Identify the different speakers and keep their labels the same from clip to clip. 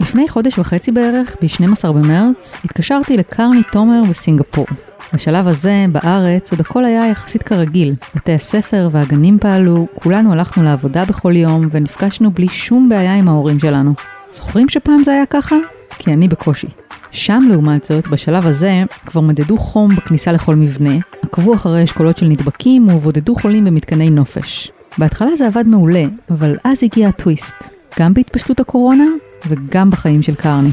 Speaker 1: לפני חודש וחצי בערך, ב-12 במרץ, התקשרתי לקרני תומר בסינגפור. בשלב הזה, בארץ, עוד הכל היה יחסית כרגיל. בתי הספר והגנים פעלו, כולנו הלכנו לעבודה בכל יום, ונפגשנו בלי שום בעיה עם ההורים שלנו. זוכרים שפעם זה היה ככה? כי אני בקושי. שם, לעומת זאת, בשלב הזה, כבר מדדו חום בכניסה לכל מבנה, עקבו אחרי אשכולות של נדבקים ובודדו חולים במתקני נופש. בהתחלה זה עבד מעולה, אבל אז הגיע הטוויסט, גם בהתפשטות הקורונה וגם בחיים של קרני.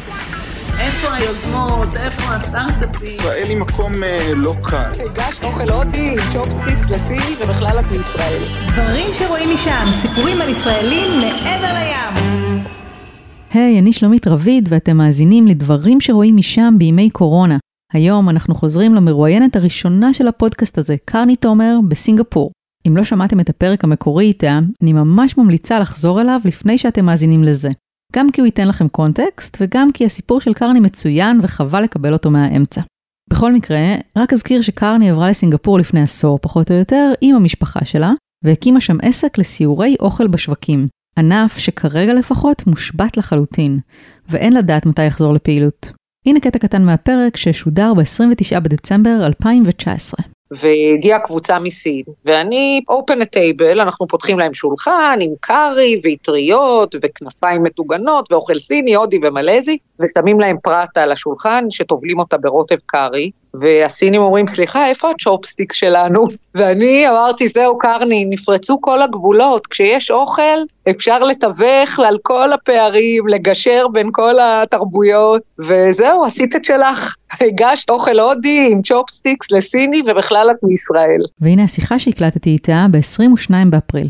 Speaker 2: איפה היוזמות? איפה הסטארט-אפים?
Speaker 3: ישראל היא מקום אה, לא קל.
Speaker 2: הגשת אוכל הודי עם צ'ופסטיקס לסיני ובכלל את מישראל.
Speaker 4: דברים שרואים משם, סיפורים על ישראלים מעבר לים.
Speaker 1: היי, אני שלומית רביד ואתם מאזינים לדברים שרואים משם בימי קורונה. היום אנחנו חוזרים למרואיינת הראשונה של הפודקאסט הזה, קרני תומר, בסינגפור. אם לא שמעתם את הפרק המקורי איתה, אני ממש ממליצה לחזור אליו לפני שאתם מאזינים לזה. גם כי הוא ייתן לכם קונטקסט, וגם כי הסיפור של קרני מצוין וחבל לקבל אותו מהאמצע. בכל מקרה, רק אזכיר שקרני עברה לסינגפור לפני עשור, פחות או יותר, עם המשפחה שלה, והקימה שם עסק לסיורי אוכל בשווקים. ענף שכרגע לפחות מושבת לחלוטין, ואין לדעת מתי יחזור לפעילות. הנה קטע קטן מהפרק ששודר ב-29 בדצמבר 2019.
Speaker 2: והגיעה קבוצה מסין, ואני open a table, אנחנו פותחים להם שולחן עם קארי ואטריות וכנפיים מטוגנות ואוכל סיני, הודי ומלזי, ושמים להם פרטה על השולחן שטובלים אותה ברוטב קארי, והסינים אומרים, סליחה, איפה הצ'ופסטיק שלנו? ואני אמרתי, זהו, קרני, נפרצו כל הגבולות, כשיש אוכל, אפשר לתווך על כל הפערים, לגשר בין כל התרבויות, וזהו, עשית את שלך. הגשת אוכל הודי עם צ'ופסטיקס לסיני, ובכלל את מישראל.
Speaker 1: והנה השיחה שהקלטתי איתה ב-22 באפריל.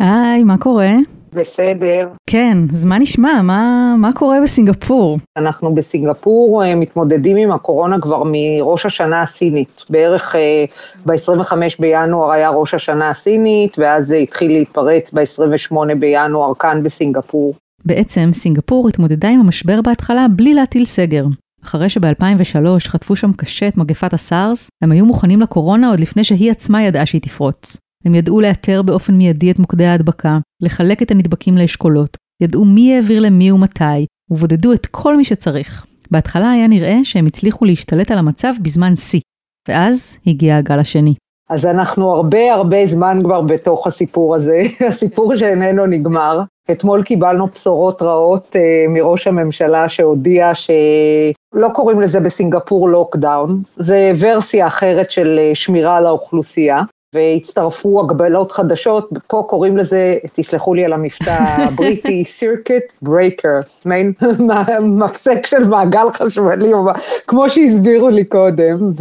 Speaker 1: היי, מה קורה?
Speaker 2: בסדר.
Speaker 1: כן, אז מה נשמע? מה, מה קורה בסינגפור?
Speaker 2: אנחנו בסינגפור אה, מתמודדים עם הקורונה כבר מראש השנה הסינית. בערך אה, ב-25 בינואר היה ראש השנה הסינית, ואז זה התחיל להתפרץ ב-28 בינואר כאן בסינגפור.
Speaker 1: בעצם סינגפור התמודדה עם המשבר בהתחלה בלי להטיל סגר. אחרי שב-2003 חטפו שם קשה את מגפת הסארס, הם היו מוכנים לקורונה עוד לפני שהיא עצמה ידעה שהיא תפרוץ. הם ידעו לאתר באופן מיידי את מוקדי ההדבקה, לחלק את הנדבקים לאשכולות, ידעו מי העביר למי ומתי, ובודדו את כל מי שצריך. בהתחלה היה נראה שהם הצליחו להשתלט על המצב בזמן שיא, ואז הגיע הגל השני.
Speaker 2: אז אנחנו הרבה הרבה זמן כבר בתוך הסיפור הזה, הסיפור שאיננו נגמר. אתמול קיבלנו בשורות רעות אה, מראש הממשלה שהודיע שלא קוראים לזה בסינגפור לוקדאון, זה ורסיה אחרת של אה, שמירה על האוכלוסייה. והצטרפו הגבלות חדשות, פה קוראים לזה, תסלחו לי על המבטא הבריטי, circuit breaker, מעין מפסק של מעגל חשמלי, כמו שהסבירו לי קודם,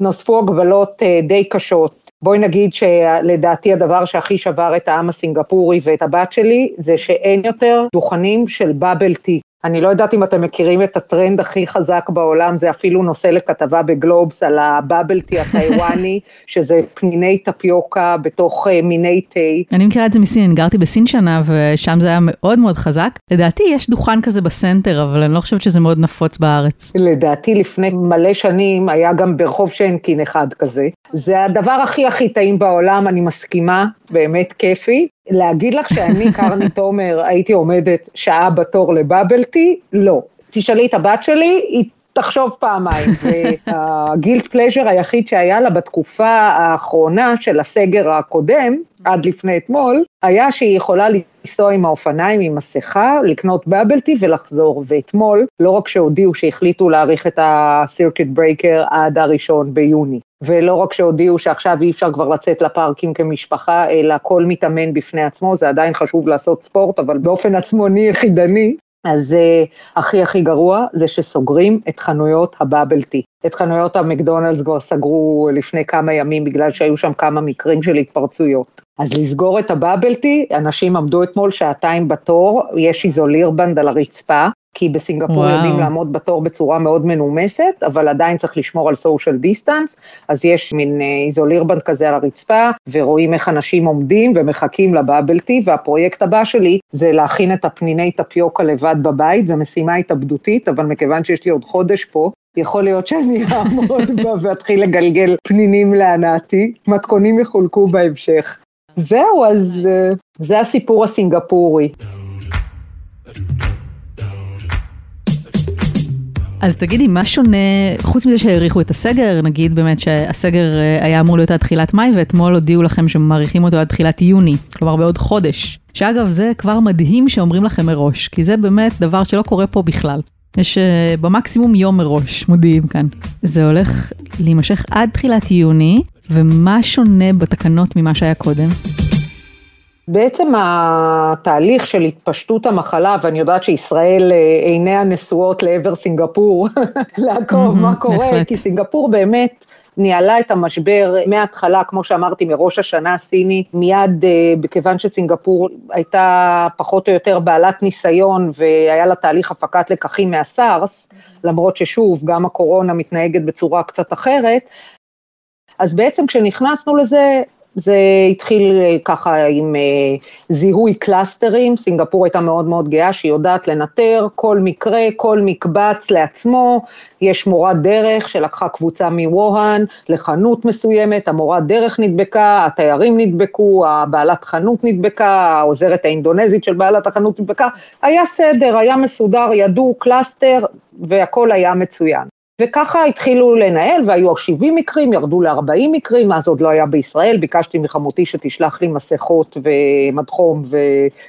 Speaker 2: ונוספו הגבלות אה, די קשות. בואי נגיד שלדעתי הדבר שהכי שבר את העם הסינגפורי ואת הבת שלי, זה שאין יותר דוכנים של בבל טי. אני לא יודעת אם אתם מכירים את הטרנד הכי חזק בעולם, זה אפילו נושא לכתבה בגלובס על הבאבל טי הטיוואני, שזה פניני טפיוקה בתוך uh, מיני תה.
Speaker 1: אני מכירה את זה מסין, אני גרתי בסין שנה ושם זה היה מאוד מאוד חזק. לדעתי יש דוכן כזה בסנטר, אבל אני לא חושבת שזה מאוד נפוץ בארץ.
Speaker 2: לדעתי לפני מלא שנים היה גם ברחוב שיינקין אחד כזה. זה הדבר הכי הכי טעים בעולם, אני מסכימה, באמת כיפי. להגיד לך שאני, קרני תומר, הייתי עומדת שעה בתור לבאבל טי? לא. תשאלי את הבת שלי, היא תחשוב פעמיים. וה guilty pleasure היחיד שהיה לה בתקופה האחרונה של הסגר הקודם, עד לפני אתמול, היה שהיא יכולה לנסוע עם האופניים, עם מסכה, לקנות bubble tea ולחזור. ואתמול, לא רק שהודיעו שהחליטו להאריך את ה circuit breaker עד הראשון ביוני, ולא רק שהודיעו שעכשיו אי אפשר כבר לצאת לפארקים כמשפחה, אלא כל מתאמן בפני עצמו, זה עדיין חשוב לעשות ספורט, אבל באופן עצמוני יחידני, אז uh, הכי הכי גרוע זה שסוגרים את חנויות ה bubble tea. את חנויות המקדונלדס כבר סגרו לפני כמה ימים בגלל שהיו שם כמה מקרים של התפרצויות. אז לסגור את ה bubble tea, אנשים עמדו אתמול שעתיים בתור, יש איזולירבנד על הרצפה, כי בסינגפור וואו. יודעים לעמוד בתור בצורה מאוד מנומסת, אבל עדיין צריך לשמור על social distance, אז יש מין איזולירבנד כזה על הרצפה, ורואים איך אנשים עומדים ומחכים ל bubble tea, והפרויקט הבא שלי זה להכין את הפניני טפיוקה לבד בבית, זו משימה התאבדותית, אבל מכיוון שיש לי עוד חודש פה, יכול להיות שאני אעמוד בה ואתחיל לגלגל פנינים להנאתי, מתכונים יחולקו בהמשך. זהו, אז אה, זה הסיפור הסינגפורי.
Speaker 1: אז תגידי, מה שונה, חוץ מזה שהאריכו את הסגר, נגיד באמת שהסגר אה, היה אמור להיות עד תחילת מאי, ואתמול הודיעו לכם שמאריכים אותו עד תחילת יוני, כלומר בעוד חודש. שאגב, זה כבר מדהים שאומרים לכם מראש, כי זה באמת דבר שלא קורה פה בכלל. יש uh, במקסימום יום מראש, מודיעים כאן. זה הולך להימשך עד תחילת יוני, ומה שונה בתקנות ממה שהיה קודם?
Speaker 2: בעצם התהליך של התפשטות המחלה, ואני יודעת שישראל אה, עיניה נשואות לעבר סינגפור, לעקוב מה קורה, כי סינגפור באמת ניהלה את המשבר מההתחלה, כמו שאמרתי, מראש השנה הסינית, מיד, בכיוון אה, שסינגפור הייתה פחות או יותר בעלת ניסיון והיה לה תהליך הפקת לקחים מהסארס, למרות ששוב, גם הקורונה מתנהגת בצורה קצת אחרת, אז בעצם כשנכנסנו לזה, זה התחיל אה, ככה עם אה, זיהוי clusterים, סינגפור הייתה מאוד מאוד גאה שהיא יודעת לנטר כל מקרה, כל מקבץ לעצמו, יש מורת דרך שלקחה קבוצה מווהאן לחנות מסוימת, המורת דרך נדבקה, התיירים נדבקו, הבעלת חנות נדבקה, העוזרת האינדונזית של בעלת החנות נדבקה, היה סדר, היה מסודר, ידעו cluster והכל היה מצוין. וככה התחילו לנהל, והיו 70 מקרים, ירדו ל-40 מקרים, אז עוד לא היה בישראל, ביקשתי מחמותי שתשלח לי מסכות ומדחום, ו...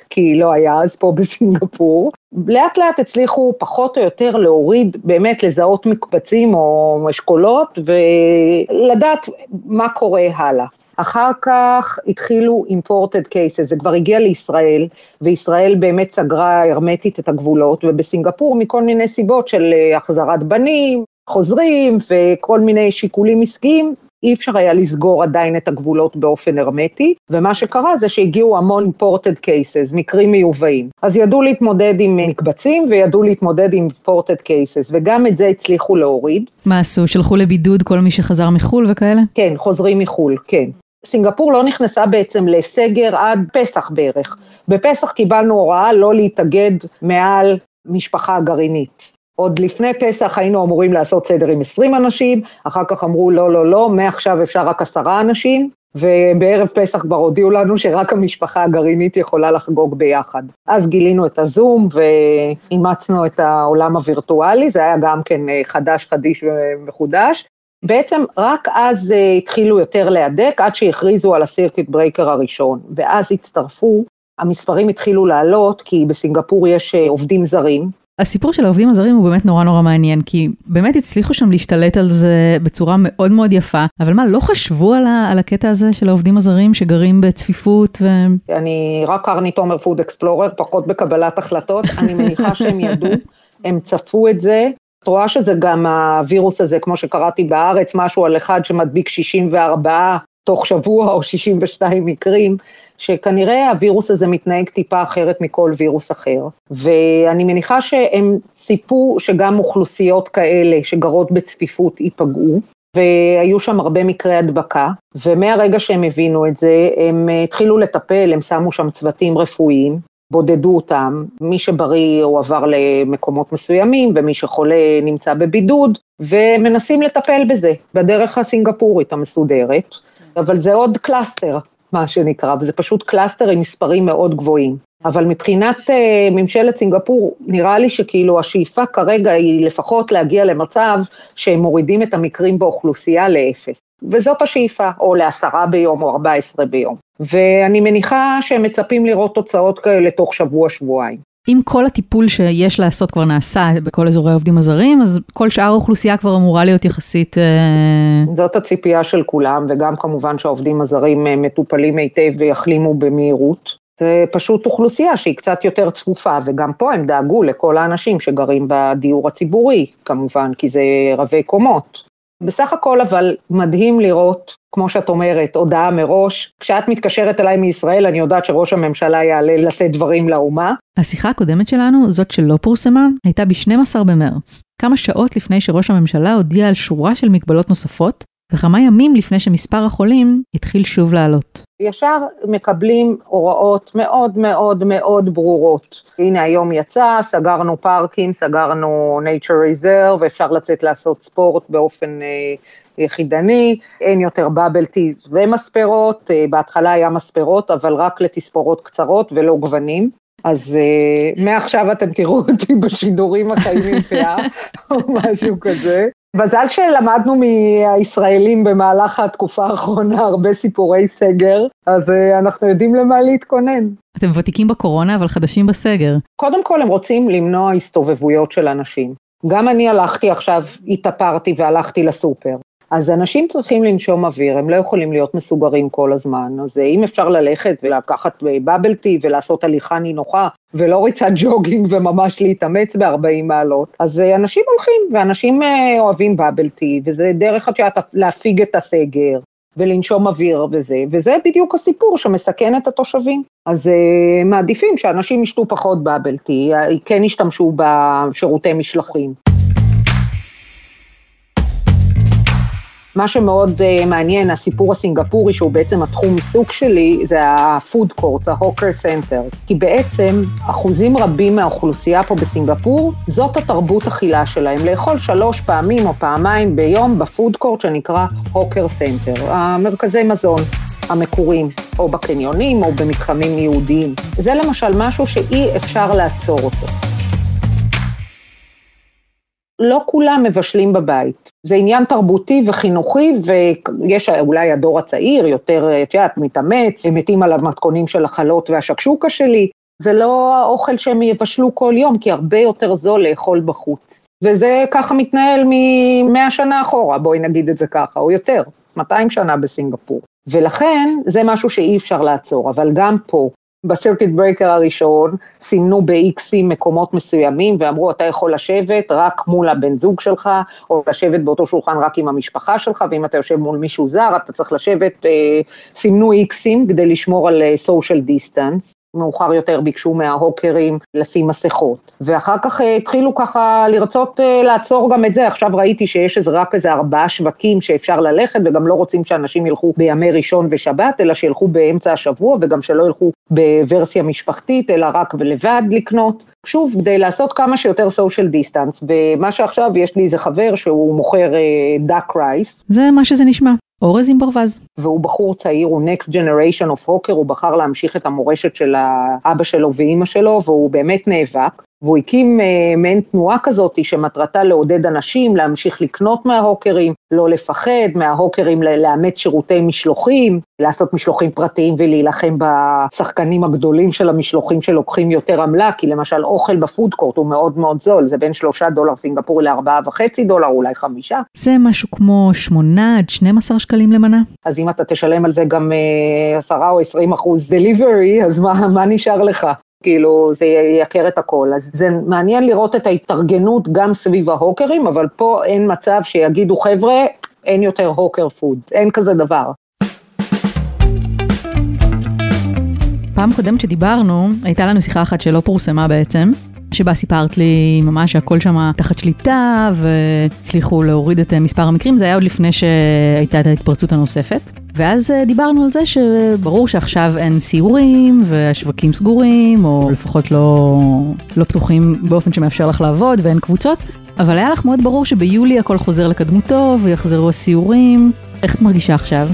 Speaker 2: כי לא היה אז פה בסינגפור. לאט לאט הצליחו פחות או יותר להוריד, באמת לזהות מקבצים או אשכולות, ולדעת מה קורה הלאה. אחר כך התחילו imported cases, זה כבר הגיע לישראל, וישראל באמת סגרה הרמטית את הגבולות, ובסינגפור מכל מיני סיבות של אה, החזרת בנים, חוזרים וכל מיני שיקולים עסקיים, אי אפשר היה לסגור עדיין את הגבולות באופן הרמטי, ומה שקרה זה שהגיעו המון imported cases, מקרים מיובאים. אז ידעו להתמודד עם מקבצים וידעו להתמודד עם imported cases, וגם את זה הצליחו להוריד.
Speaker 1: מה עשו? שלחו לבידוד כל מי שחזר מחו"ל וכאלה?
Speaker 2: כן, חוזרים מחו"ל, כן. סינגפור לא נכנסה בעצם לסגר עד פסח בערך. בפסח קיבלנו הוראה לא להתאגד מעל משפחה גרעינית. עוד לפני פסח היינו אמורים לעשות סדר עם 20 אנשים, אחר כך אמרו לא, לא, לא, מעכשיו אפשר רק עשרה אנשים, ובערב פסח כבר הודיעו לנו שרק המשפחה הגרעינית יכולה לחגוג ביחד. אז גילינו את הזום ואימצנו את העולם הווירטואלי, זה היה גם כן אה, חדש, חדיש ומחודש. בעצם רק אז uh, התחילו יותר להדק, עד שהכריזו על ה circuit breaker הראשון, ואז הצטרפו, המספרים התחילו לעלות, כי בסינגפור יש uh, עובדים זרים,
Speaker 1: הסיפור של העובדים הזרים הוא באמת נורא נורא מעניין, כי באמת הצליחו שם להשתלט על זה בצורה מאוד מאוד יפה, אבל מה, לא חשבו על, ה, על הקטע הזה של העובדים הזרים שגרים בצפיפות ו...
Speaker 2: אני רק קרני תומר food explorer, פחות בקבלת החלטות, אני מניחה שהם ידעו, הם צפו את זה. את רואה שזה גם הווירוס הזה, כמו שקראתי בארץ, משהו על אחד שמדביק 64 תוך שבוע או 62 מקרים, שכנראה הווירוס הזה מתנהג טיפה אחרת מכל וירוס אחר. ואני מניחה שהם ציפו שגם אוכלוסיות כאלה שגרות בצפיפות ייפגעו. והיו שם הרבה מקרי הדבקה, ומהרגע שהם הבינו את זה, הם התחילו לטפל, הם שמו שם צוותים רפואיים, בודדו אותם, מי שבריא הועבר למקומות מסוימים, ומי שחולה נמצא בבידוד, ומנסים לטפל בזה בדרך הסינגפורית המסודרת. אבל זה עוד cluster, מה שנקרא, וזה פשוט cluster עם מספרים מאוד גבוהים. אבל מבחינת אה, ממשלת סינגפור, נראה לי שכאילו השאיפה כרגע היא לפחות להגיע למצב שהם מורידים את המקרים באוכלוסייה לאפס. וזאת השאיפה, או לעשרה ביום או ארבע עשרה ביום. ואני מניחה שהם מצפים לראות תוצאות כאלה תוך שבוע-שבועיים.
Speaker 1: אם כל הטיפול שיש לעשות כבר נעשה בכל אזורי העובדים הזרים, אז כל שאר האוכלוסייה כבר אמורה להיות יחסית...
Speaker 2: אה, זאת הציפייה של כולם, וגם כמובן שהעובדים הזרים אה, מטופלים היטב ויחלימו במהירות. זה פשוט אוכלוסייה שהיא קצת יותר צפופה, וגם פה הם דאגו לכל האנשים שגרים בדיור הציבורי, כמובן, כי זה רבי קומות. בסך הכל אבל מדהים לראות, כמו שאת אומרת, הודעה מראש. כשאת מתקשרת אליי מישראל, אני יודעת שראש הממשלה יעלה לשאת דברים לאומה.
Speaker 1: השיחה הקודמת שלנו, זאת שלא פורסמה, הייתה ב-12 במרץ. כמה שעות לפני שראש הממשלה הודיע על שורה של מגבלות נוספות, וכמה ימים לפני שמספר החולים התחיל שוב לעלות.
Speaker 2: ישר מקבלים הוראות מאוד מאוד מאוד ברורות. הנה היום יצא, סגרנו פארקים, סגרנו nature reserve, אפשר לצאת לעשות ספורט באופן אה, יחידני, אין יותר בבל טיז ומספרות, אה, בהתחלה היה מספרות, אבל רק לתספורות קצרות ולא גוונים. אז uh, מעכשיו אתם תראו אותי בשידורים החיים עם פאה, או משהו כזה. מזל שלמדנו מהישראלים במהלך התקופה האחרונה הרבה סיפורי סגר, אז uh, אנחנו יודעים למה להתכונן.
Speaker 1: אתם ותיקים בקורונה, אבל חדשים בסגר.
Speaker 2: קודם כל הם רוצים למנוע הסתובבויות של אנשים. גם אני הלכתי עכשיו, התאפרתי והלכתי לסופר. אז אנשים צריכים לנשום אוויר, הם לא יכולים להיות מסוגרים כל הזמן, אז אה, אם אפשר ללכת ולקחת בבל טי ולעשות הליכה נינוחה, ולא ריצת ג'וגינג וממש להתאמץ ב-40 מעלות, אז אה, אנשים הולכים, ואנשים אה, אוהבים בבל טי, וזה דרך את יודעת להפיג את הסגר. ולנשום אוויר וזה, וזה בדיוק הסיפור שמסכן את התושבים. אז uh, מעדיפים שאנשים ישתו פחות בבל טי, כן ישתמשו בשירותי משלוחים. מה שמאוד uh, מעניין, הסיפור הסינגפורי, שהוא בעצם התחום עיסוק שלי, זה ה-food courts, ה-hawker centers. כי בעצם אחוזים רבים מהאוכלוסייה פה בסינגפור, זאת התרבות אכילה שלהם, לאכול שלוש פעמים או פעמיים ביום בפוד קורט שנקרא hawker center, המרכזי מזון. המקורים, או בקניונים או במתחמים יהודיים. זה למשל משהו שאי אפשר לעצור אותו. לא כולם מבשלים בבית. זה עניין תרבותי וחינוכי, ויש אולי הדור הצעיר יותר, את יודעת, מתאמץ, הם מתים על המתכונים של החלות והשקשוקה שלי. זה לא האוכל שהם יבשלו כל יום, כי הרבה יותר זול לאכול בחוץ. וזה ככה מתנהל מ-100 שנה אחורה, בואי נגיד את זה ככה, או יותר, 200 שנה בסינגפור. ולכן זה משהו שאי אפשר לעצור, אבל גם פה, ב circuit breaker הראשון סימנו ב-Xים מקומות מסוימים ואמרו אתה יכול לשבת רק מול הבן זוג שלך או לשבת באותו שולחן רק עם המשפחה שלך ואם אתה יושב מול מישהו זר אתה צריך לשבת, אה, סימנו Xים כדי לשמור על social אה, distance. מאוחר יותר ביקשו מההוקרים לשים מסכות. ואחר כך אה, התחילו ככה לרצות אה, לעצור גם את זה, עכשיו ראיתי שיש איזה רק איזה ארבעה שווקים שאפשר ללכת, וגם לא רוצים שאנשים ילכו בימי ראשון ושבת, אלא שילכו באמצע השבוע, וגם שלא ילכו בוורסיה משפחתית, אלא רק לבד לקנות. שוב, כדי לעשות כמה שיותר social distance, ומה שעכשיו יש לי איזה חבר שהוא מוכר דאק uh, רייס.
Speaker 1: זה מה שזה נשמע. אורז עם ברווז.
Speaker 2: והוא בחור צעיר, הוא next generation of hawker, הוא בחר להמשיך את המורשת של האבא שלו ואימא שלו, והוא באמת נאבק. והוא הקים uh, מעין תנועה כזאת שמטרתה לעודד אנשים להמשיך לקנות מההוקרים, לא לפחד מההוקרים לאמץ שירותי משלוחים, לעשות משלוחים פרטיים ולהילחם בשחקנים הגדולים של המשלוחים שלוקחים יותר עמלה, כי למשל אוכל בפודקורט הוא מאוד מאוד זול, זה בין שלושה דולר סינגפורי לארבעה וחצי דולר, אולי חמישה.
Speaker 1: זה משהו כמו שמונה עד 12 שקלים למנה.
Speaker 2: אז אם אתה תשלם על זה גם אה, עשרה או עשרים אחוז דליברי, אז מה, מה נשאר לך? כאילו זה ייקר את הכל. אז זה מעניין לראות את ההתארגנות גם סביב ההוקרים, אבל פה אין מצב שיגידו חבר'ה, אין יותר הוקר פוד, אין כזה דבר.
Speaker 1: פעם קודמת שדיברנו, הייתה לנו שיחה אחת שלא פורסמה בעצם, שבה סיפרת לי ממש שהכל שם תחת שליטה והצליחו להוריד את מספר המקרים, זה היה עוד לפני שהייתה את ההתפרצות הנוספת. ואז אה, דיברנו על זה שברור שעכשיו אין סיורים והשווקים סגורים, או לפחות לא, לא פתוחים באופן שמאפשר לך לעבוד ואין קבוצות, אבל היה לך מאוד ברור שביולי הכל חוזר לקדמותו ויחזרו הסיורים. איך את מרגישה עכשיו?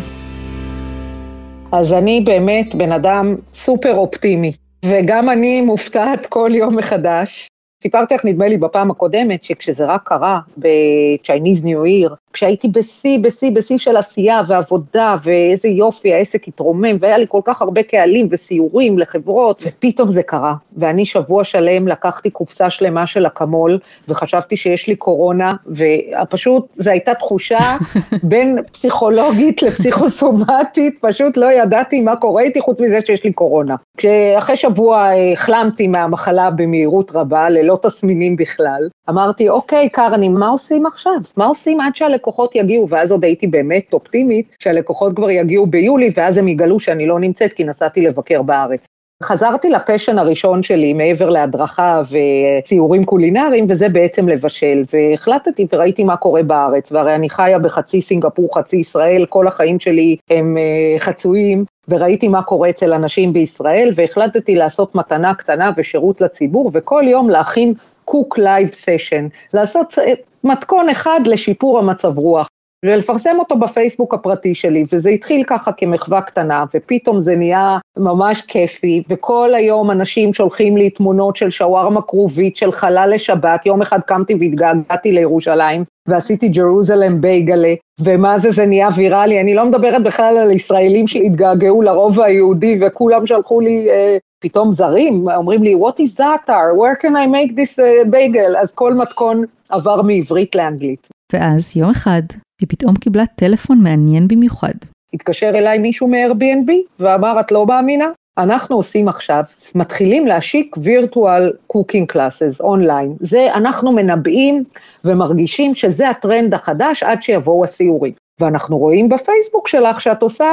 Speaker 2: אז אני באמת בן אדם סופר אופטימי, וגם אני מופתעת כל יום מחדש. סיפרתי לך, נדמה לי, בפעם הקודמת, שכשזה רק קרה ב-Chinese New Year, כשהייתי בשיא, בשיא, בשיא של עשייה ועבודה, ואיזה יופי, העסק התרומם, והיה לי כל כך הרבה קהלים וסיורים לחברות, ופתאום זה קרה. ואני שבוע שלם לקחתי קופסה שלמה של אקמול, וחשבתי שיש לי קורונה, ופשוט זו הייתה תחושה בין פסיכולוגית לפסיכוסומטית, פשוט לא ידעתי מה קורה איתי חוץ מזה שיש לי קורונה. כשאחרי שבוע החלמתי מהמחלה במהירות רבה, ללא תסמינים בכלל, אמרתי, אוקיי, קרני, מה עושים עכשיו? מה עושים עד שהלקוחות יגיעו? ואז עוד הייתי באמת אופטימית, שהלקוחות כבר יגיעו ביולי, ואז הם יגלו שאני לא נמצאת, כי נסעתי לבקר בארץ. חזרתי לפשן הראשון שלי מעבר להדרכה וציורים קולינריים, וזה בעצם לבשל. והחלטתי וראיתי מה קורה בארץ, והרי אני חיה בחצי סינגפור, חצי ישראל, כל החיים שלי הם אה, חצויים, וראיתי מה קורה אצל אנשים בישראל, והחלטתי לעשות מתנה קטנה ושירות לציבור, וכל יום להכין cook live session, לעשות אה, מתכון אחד לשיפור המצב רוח. ולפרסם אותו בפייסבוק הפרטי שלי, וזה התחיל ככה כמחווה קטנה, ופתאום זה נהיה ממש כיפי, וכל היום אנשים שולחים לי תמונות של שווארמה כרובית, של חלה לשבת, יום אחד קמתי והתגעגעתי לירושלים, ועשיתי Jerusalem בייגלה, ומה זה, זה נהיה ויראלי, אני לא מדברת בכלל על ישראלים שהתגעגעו לרובע היהודי, וכולם שלחו לי אה, פתאום זרים, אומרים לי, what is that, where can I make this uh, bagel? אז כל מתכון עבר מעברית לאנגלית.
Speaker 1: ואז יום אחד היא פתאום קיבלה טלפון מעניין במיוחד.
Speaker 2: התקשר אליי מישהו מ-Airbnb ואמר, את לא מאמינה? אנחנו עושים עכשיו, מתחילים להשיק virtual cooking classes online. זה, אנחנו מנבאים ומרגישים שזה הטרנד החדש עד שיבואו הסיורים. ואנחנו רואים בפייסבוק שלך שאת עושה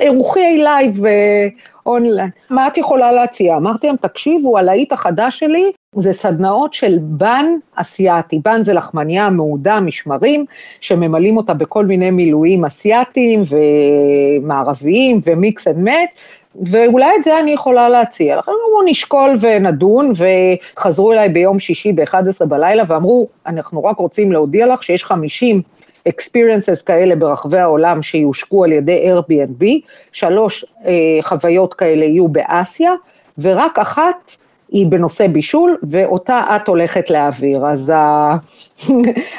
Speaker 2: אירוחי live online. מה את יכולה להציע? אמרתי להם, תקשיבו, הלהיט החדש שלי זה סדנאות של bun אסיאתי. bun זה לחמניה מאודה, משמרים, שממלאים אותה בכל מיני מילואים אסיאתיים ומערביים ו mix and match. ואולי את זה אני יכולה להציע. לכן אמרו, נשקול ונדון, וחזרו אליי ביום שישי ב-11 בלילה ואמרו, אנחנו רק רוצים להודיע לך שיש 50 experiences כאלה ברחבי העולם שיושקו על ידי Airbnb, שלוש אה, חוויות כאלה יהיו באסיה, ורק אחת היא בנושא בישול, ואותה את הולכת להעביר. אז, ה...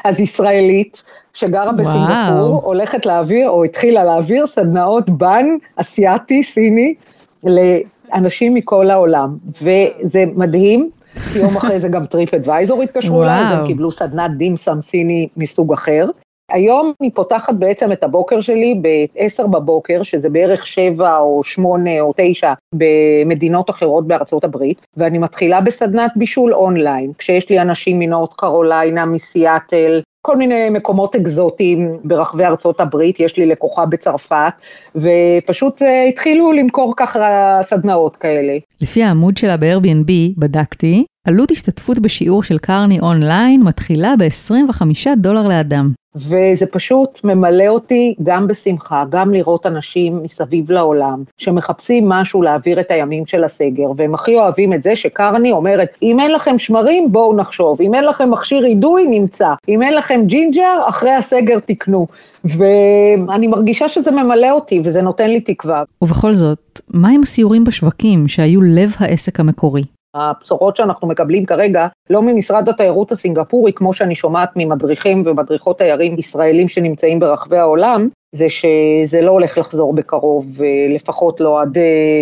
Speaker 2: אז ישראלית, שגרה בסינגפור, הולכת להעביר, או התחילה להעביר, סדנאות bun אסיאתי, סיני, לאנשים מכל העולם. וזה מדהים, יום אחרי זה גם TripAdvisor התקשרו אליי, אז הם קיבלו סדנת dim sum סיני מסוג אחר. היום אני פותחת בעצם את הבוקר שלי ב-10 בבוקר, שזה בערך 7 או 8 או 9 במדינות אחרות בארצות הברית, ואני מתחילה בסדנת בישול אונליין, כשיש לי אנשים מנורת קרוליינה, מסיאטל, כל מיני מקומות אקזוטיים ברחבי ארצות הברית, יש לי לקוחה בצרפת, ופשוט אה, התחילו למכור ככה סדנאות כאלה.
Speaker 1: לפי העמוד שלה ב-Airbnb, בדקתי, עלות השתתפות בשיעור של קרני אונליין מתחילה ב-25 דולר לאדם.
Speaker 2: וזה פשוט ממלא אותי גם בשמחה, גם לראות אנשים מסביב לעולם שמחפשים משהו להעביר את הימים של הסגר, והם הכי אוהבים את זה שקרני אומרת, אם אין לכם שמרים, בואו נחשוב, אם אין לכם מכשיר אידוי, נמצא, אם אין לכם ג'ינג'ר, אחרי הסגר תקנו. ואני מרגישה שזה ממלא אותי וזה נותן לי תקווה.
Speaker 1: ובכל זאת, מה עם הסיורים בשווקים שהיו לב העסק המקורי?
Speaker 2: הבשורות שאנחנו מקבלים כרגע, לא ממשרד התיירות הסינגפורי, כמו שאני שומעת ממדריכים ומדריכות תיירים ישראלים שנמצאים ברחבי העולם, זה שזה לא הולך לחזור בקרוב, לפחות לא עד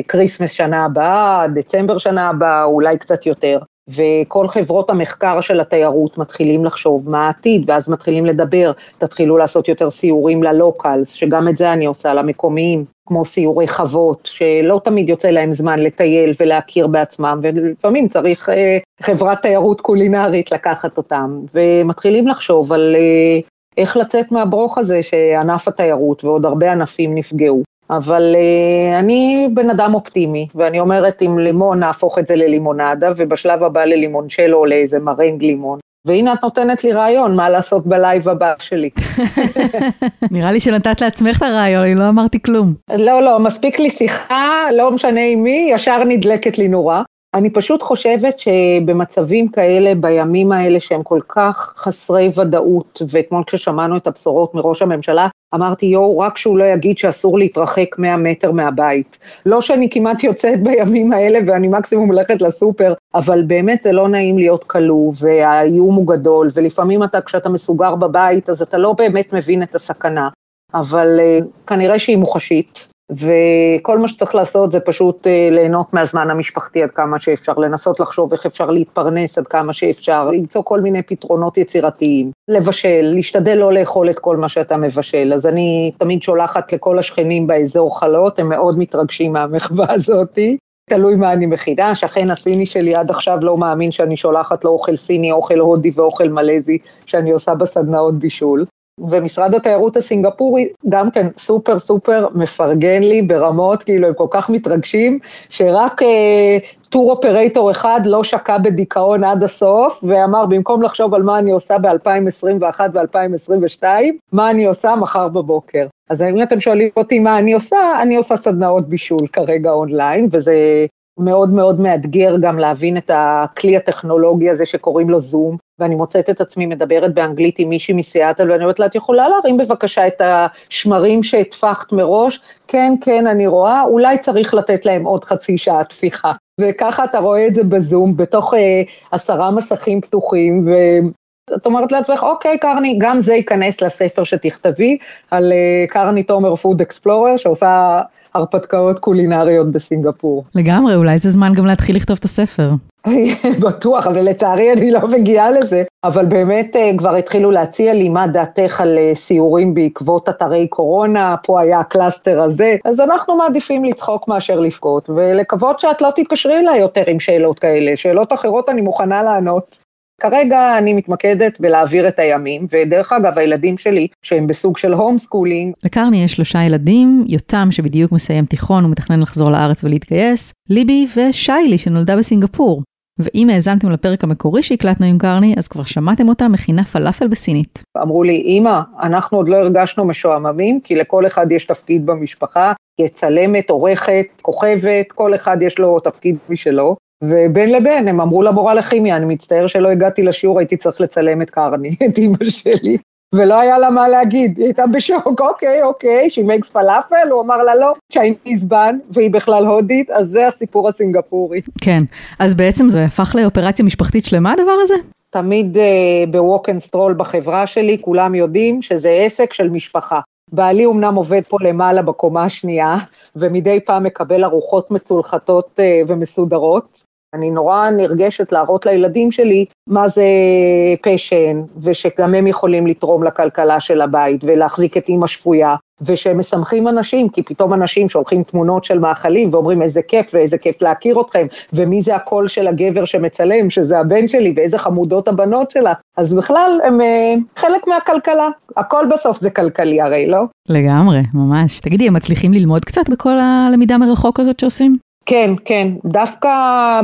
Speaker 2: Christmas שנה הבאה, דצמבר שנה הבאה, אולי קצת יותר. וכל חברות המחקר של התיירות מתחילים לחשוב מה העתיד, ואז מתחילים לדבר, תתחילו לעשות יותר סיורים ללוקלס, שגם את זה אני עושה, למקומיים, כמו סיורי חוות, שלא תמיד יוצא להם זמן לטייל ולהכיר בעצמם, ולפעמים צריך אה, חברת תיירות קולינרית לקחת אותם, ומתחילים לחשוב על אה, איך לצאת מהברוך הזה שענף התיירות ועוד הרבה ענפים נפגעו. אבל uh, אני בן אדם אופטימי, ואני אומרת, עם לימון נהפוך את זה ללימונדה, ובשלב הבא ללימונצ'לו או לאיזה מרנג לימון. והנה את נותנת לי רעיון מה לעשות בלייב הבא שלי.
Speaker 1: נראה לי שנתת לעצמך את הרעיון, אני לא אמרתי כלום.
Speaker 2: לא, לא, מספיק לי שיחה, לא משנה עם מי, ישר נדלקת לי נורה. אני פשוט חושבת שבמצבים כאלה, בימים האלה שהם כל כך חסרי ודאות, ואתמול כששמענו את הבשורות מראש הממשלה, אמרתי, יואו, רק שהוא לא יגיד שאסור להתרחק 100 מטר מהבית. לא שאני כמעט יוצאת בימים האלה ואני מקסימום הולכת לסופר, אבל באמת זה לא נעים להיות כלוא, והאיום הוא גדול, ולפעמים אתה, כשאתה מסוגר בבית, אז אתה לא באמת מבין את הסכנה. אבל uh, כנראה שהיא מוחשית, וכל מה שצריך לעשות זה פשוט אה, ליהנות מהזמן המשפחתי עד כמה שאפשר, לנסות לחשוב איך אפשר להתפרנס עד כמה שאפשר, למצוא כל מיני פתרונות יצירתיים, לבשל, להשתדל לא לאכול את כל מה שאתה מבשל. אז אני תמיד שולחת לכל השכנים באזור חלות, הם מאוד מתרגשים מהמחווה הזאתי. תלוי מה אני מכינה, השכן הסיני שלי עד עכשיו לא מאמין שאני שולחת לו אוכל סיני, אוכל הודי ואוכל מלזי שאני עושה בסדנאות בישול. ומשרד התיירות הסינגפורי גם כן סופר סופר מפרגן לי ברמות, כאילו הם כל כך מתרגשים, שרק אה, טור אופרטור אחד לא שקע בדיכאון עד הסוף, ואמר במקום לחשוב על מה אני עושה ב-2021 ו-2022, מה אני עושה מחר בבוקר. אז אם אתם שואלים אותי מה אני עושה, אני עושה סדנאות בישול כרגע אונליין, וזה מאוד מאוד מאתגר גם להבין את הכלי הטכנולוגי הזה שקוראים לו זום, ואני מוצאת את עצמי מדברת באנגלית עם מישהי מסיאטל, ואני אומרת לה, את יכולה להרים בבקשה את השמרים שהטפחת מראש? כן, כן, אני רואה, אולי צריך לתת להם עוד חצי שעה תפיחה. וככה אתה רואה את זה בזום, בתוך אה, עשרה מסכים פתוחים, ו... את אומרת לעצמך, אוקיי, קרני, גם זה ייכנס לספר שתכתבי על אה, קרני תומר food explorer, שעושה הרפתקאות קולינריות בסינגפור.
Speaker 1: לגמרי, אולי זה זמן גם להתחיל לכתוב את הספר.
Speaker 2: בטוח, אבל לצערי אני לא מגיעה לזה. אבל באמת אה, כבר התחילו להציע לי מה דעתך על אה, סיורים בעקבות אתרי קורונה, פה היה ה cluster הזה, אז אנחנו מעדיפים לצחוק מאשר לבכות, ולקוות שאת לא תתקשרי אליי יותר עם שאלות כאלה, שאלות אחרות אני מוכנה לענות. כרגע אני מתמקדת בלהעביר את הימים, ודרך אגב, הילדים שלי, שהם בסוג של homeschooling.
Speaker 1: לקרני יש שלושה ילדים, יותם שבדיוק מסיים תיכון ומתכנן לחזור לארץ ולהתגייס, ליבי ושיילי שנולדה בסינגפור. ואם האזנתם לפרק המקורי שהקלטנו עם קרני, אז כבר שמעתם אותה מכינה פלאפל בסינית.
Speaker 2: אמרו לי, אמא, אנחנו עוד לא הרגשנו משועממים, כי לכל אחד יש תפקיד במשפחה, יש עורכת, כוכבת, כל אחד יש לו תפקיד משלו. ובין לבין הם אמרו למורה לכימיה, אני מצטער שלא הגעתי לשיעור, הייתי צריך לצלם את קרני, את אימא שלי. ולא היה לה מה להגיד, היא הייתה בשוק, אוקיי, אוקיי, she makes פלאפל, הוא אמר לה לא, Chinese bun, והיא בכלל הודית, אז זה הסיפור הסינגפורי.
Speaker 1: כן, אז בעצם זה הפך לאופרציה משפחתית שלמה הדבר הזה?
Speaker 2: תמיד אה, ב Wok and Stroll בחברה שלי, כולם יודעים שזה עסק של משפחה. בעלי אמנם עובד פה למעלה בקומה השנייה, ומדי פעם מקבל ארוחות מצולחתות uh, ומסודרות, אני נורא נרגשת להראות לילדים שלי מה זה פשן, ושגם הם יכולים לתרום לכלכלה של הבית ולהחזיק את אימא שפויה, ושהם משמחים אנשים, כי פתאום אנשים שולחים תמונות של מאכלים ואומרים איזה כיף ואיזה כיף להכיר אתכם, ומי זה הקול של הגבר שמצלם, שזה הבן שלי, ואיזה חמודות הבנות שלך. אז בכלל, הם uh, חלק מהכלכלה. הכל בסוף זה כלכלי הרי, לא?
Speaker 1: לגמרי, ממש. תגידי, הם מצליחים ללמוד קצת בכל הלמידה מרחוק הזאת שעושים?
Speaker 2: כן, כן, דווקא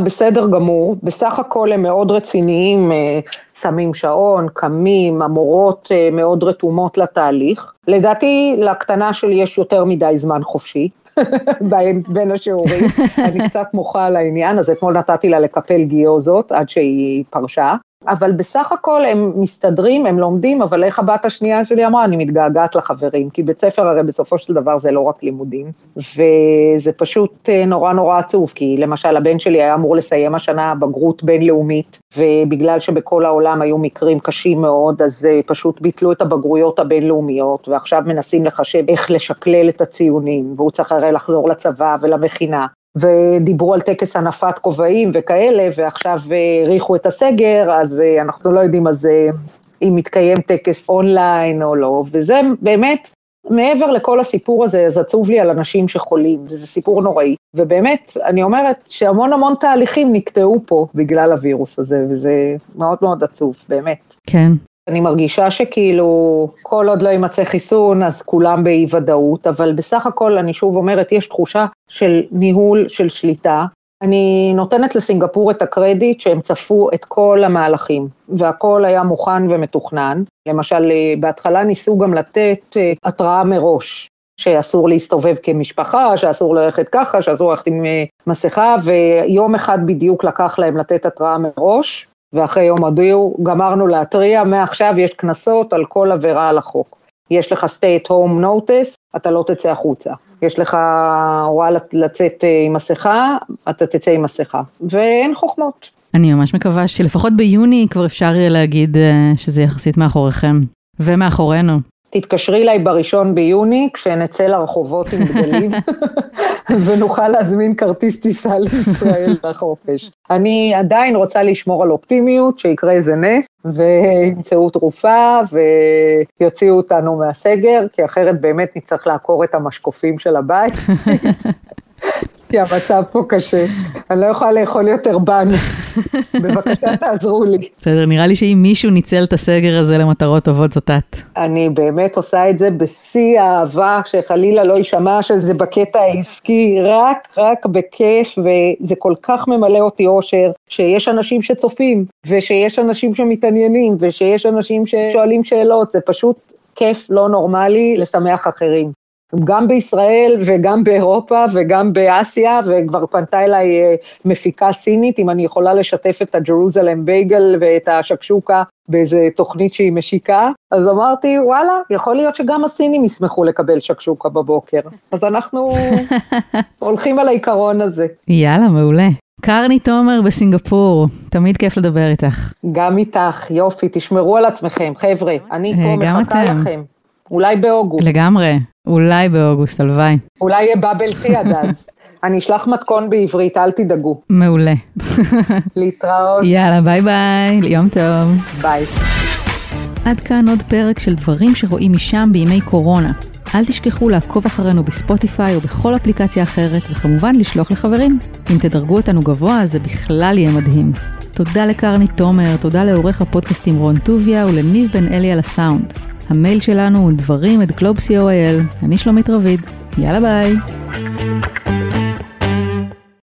Speaker 2: בסדר גמור, בסך הכל הם מאוד רציניים, אה, שמים שעון, קמים, המורות אה, מאוד רתומות לתהליך. לדעתי, לקטנה שלי יש יותר מדי זמן חופשי. בין השיעורים, אני קצת מוחה על העניין, אז אתמול נתתי לה לקפל גיוזות עד שהיא פרשה, אבל בסך הכל הם מסתדרים, הם לומדים, אבל איך הבת השנייה שלי אמרה, אני מתגעגעת לחברים, כי בית ספר הרי בסופו של דבר זה לא רק לימודים, וזה פשוט אה, נורא נורא עצוב, כי למשל הבן שלי היה אמור לסיים השנה בגרות בינלאומית, ובגלל שבכל העולם היו מקרים קשים מאוד, אז אה, פשוט ביטלו את הבגרויות הבינלאומיות, ועכשיו מנסים לחשב איך לשקלל את הציונים, והוא צריך הרי לחזור לצבא ולמכינה, ודיברו על טקס הנפת כובעים וכאלה, ועכשיו האריכו את הסגר, אז אה, אנחנו לא יודעים אז אה, אם מתקיים טקס אונליין או לא, וזה באמת, מעבר לכל הסיפור הזה, אז עצוב לי על אנשים שחולים, וזה סיפור נוראי, ובאמת, אני אומרת שהמון המון תהליכים נקטעו פה בגלל הווירוס הזה, וזה מאוד מאוד עצוב, באמת.
Speaker 1: כן,
Speaker 2: אני מרגישה שכאילו, כל עוד לא יימצא חיסון, אז כולם באי ודאות, אבל בסך הכל, אני שוב אומרת, יש תחושה של ניהול, של שליטה. אני נותנת לסינגפור את הקרדיט שהם צפו את כל המהלכים, והכל היה מוכן ומתוכנן. למשל, בהתחלה ניסו גם לתת אה, התראה מראש, שאסור להסתובב כמשפחה, שאסור ללכת ככה, שאסור ללכת עם אה, מסכה, ויום אחד בדיוק לקח להם לתת התראה מראש, ואחרי יום הודיעו, גמרנו להתריע, מעכשיו יש קנסות על כל עבירה על החוק. יש לך stay at home notice, אתה לא תצא החוצה. יש לך הוראה לצאת אה, עם מסכה, אתה תצא עם מסכה. ואין חוכמות.
Speaker 1: אני ממש מקווה שלפחות ביוני כבר אפשר יהיה להגיד אה, שזה יחסית מאחוריכם. ומאחורינו.
Speaker 2: תתקשרי אליי בראשון ביוני, כשנצא לרחובות עם גדלים, ונוכל להזמין כרטיס טיסה לישראל לחופש. אני עדיין רוצה לשמור על אופטימיות, שיקרה איזה נס, וימצאו תרופה, ויוציאו אותנו מהסגר, כי אחרת באמת נצטרך לעקור את המשקופים של הבית. כי המצב פה קשה. אני לא יכולה לאכול יותר בן. בבקשה תעזרו לי.
Speaker 1: בסדר, נראה לי שאם מישהו ניצל את הסגר הזה למטרות טובות זאת את.
Speaker 2: אני באמת עושה את זה בשיא האהבה, שחלילה לא יישמע שזה בקטע העסקי, רק, רק בכיף, וזה כל כך ממלא אותי אושר, שיש אנשים שצופים, ושיש אנשים שמתעניינים, ושיש אנשים ששואלים שאלות, זה פשוט כיף לא נורמלי לשמח אחרים. גם בישראל וגם באירופה וגם באסיה, וכבר פנתה אליי אה, מפיקה סינית, אם אני יכולה לשתף את הג'רוזלם בייגל ואת השקשוקה באיזה תוכנית שהיא משיקה, אז אמרתי, וואלה, יכול להיות שגם הסינים ישמחו לקבל שקשוקה בבוקר. אז אנחנו הולכים על העיקרון הזה.
Speaker 1: יאללה, מעולה. קרני תומר בסינגפור, תמיד כיף לדבר איתך.
Speaker 2: גם איתך, יופי, תשמרו על עצמכם, חבר'ה, אני
Speaker 1: אה,
Speaker 2: פה
Speaker 1: גם
Speaker 2: מחכה. לכם. אולי באוגוסט.
Speaker 1: לגמרי, אולי באוגוסט, הלוואי.
Speaker 2: אולי יהיה טי עד אז. אני אשלח מתכון בעברית, אל תדאגו.
Speaker 1: מעולה.
Speaker 2: להתראות,
Speaker 1: יאללה, ביי ביי, יום טוב.
Speaker 2: ביי.
Speaker 1: עד כאן עוד פרק של דברים שרואים משם בימי קורונה. אל תשכחו לעקוב אחרינו בספוטיפיי או בכל אפליקציה אחרת, וכמובן לשלוח לחברים. אם תדרגו אותנו גבוה, זה בכלל יהיה מדהים. תודה לקרני תומר, תודה לעורך הפודקאסטים רון טוביה ולניב בן אלי על הסאונד. המייל שלנו הוא דברים את גלובס.co.il. אני שלומית רביד, יאללה ביי.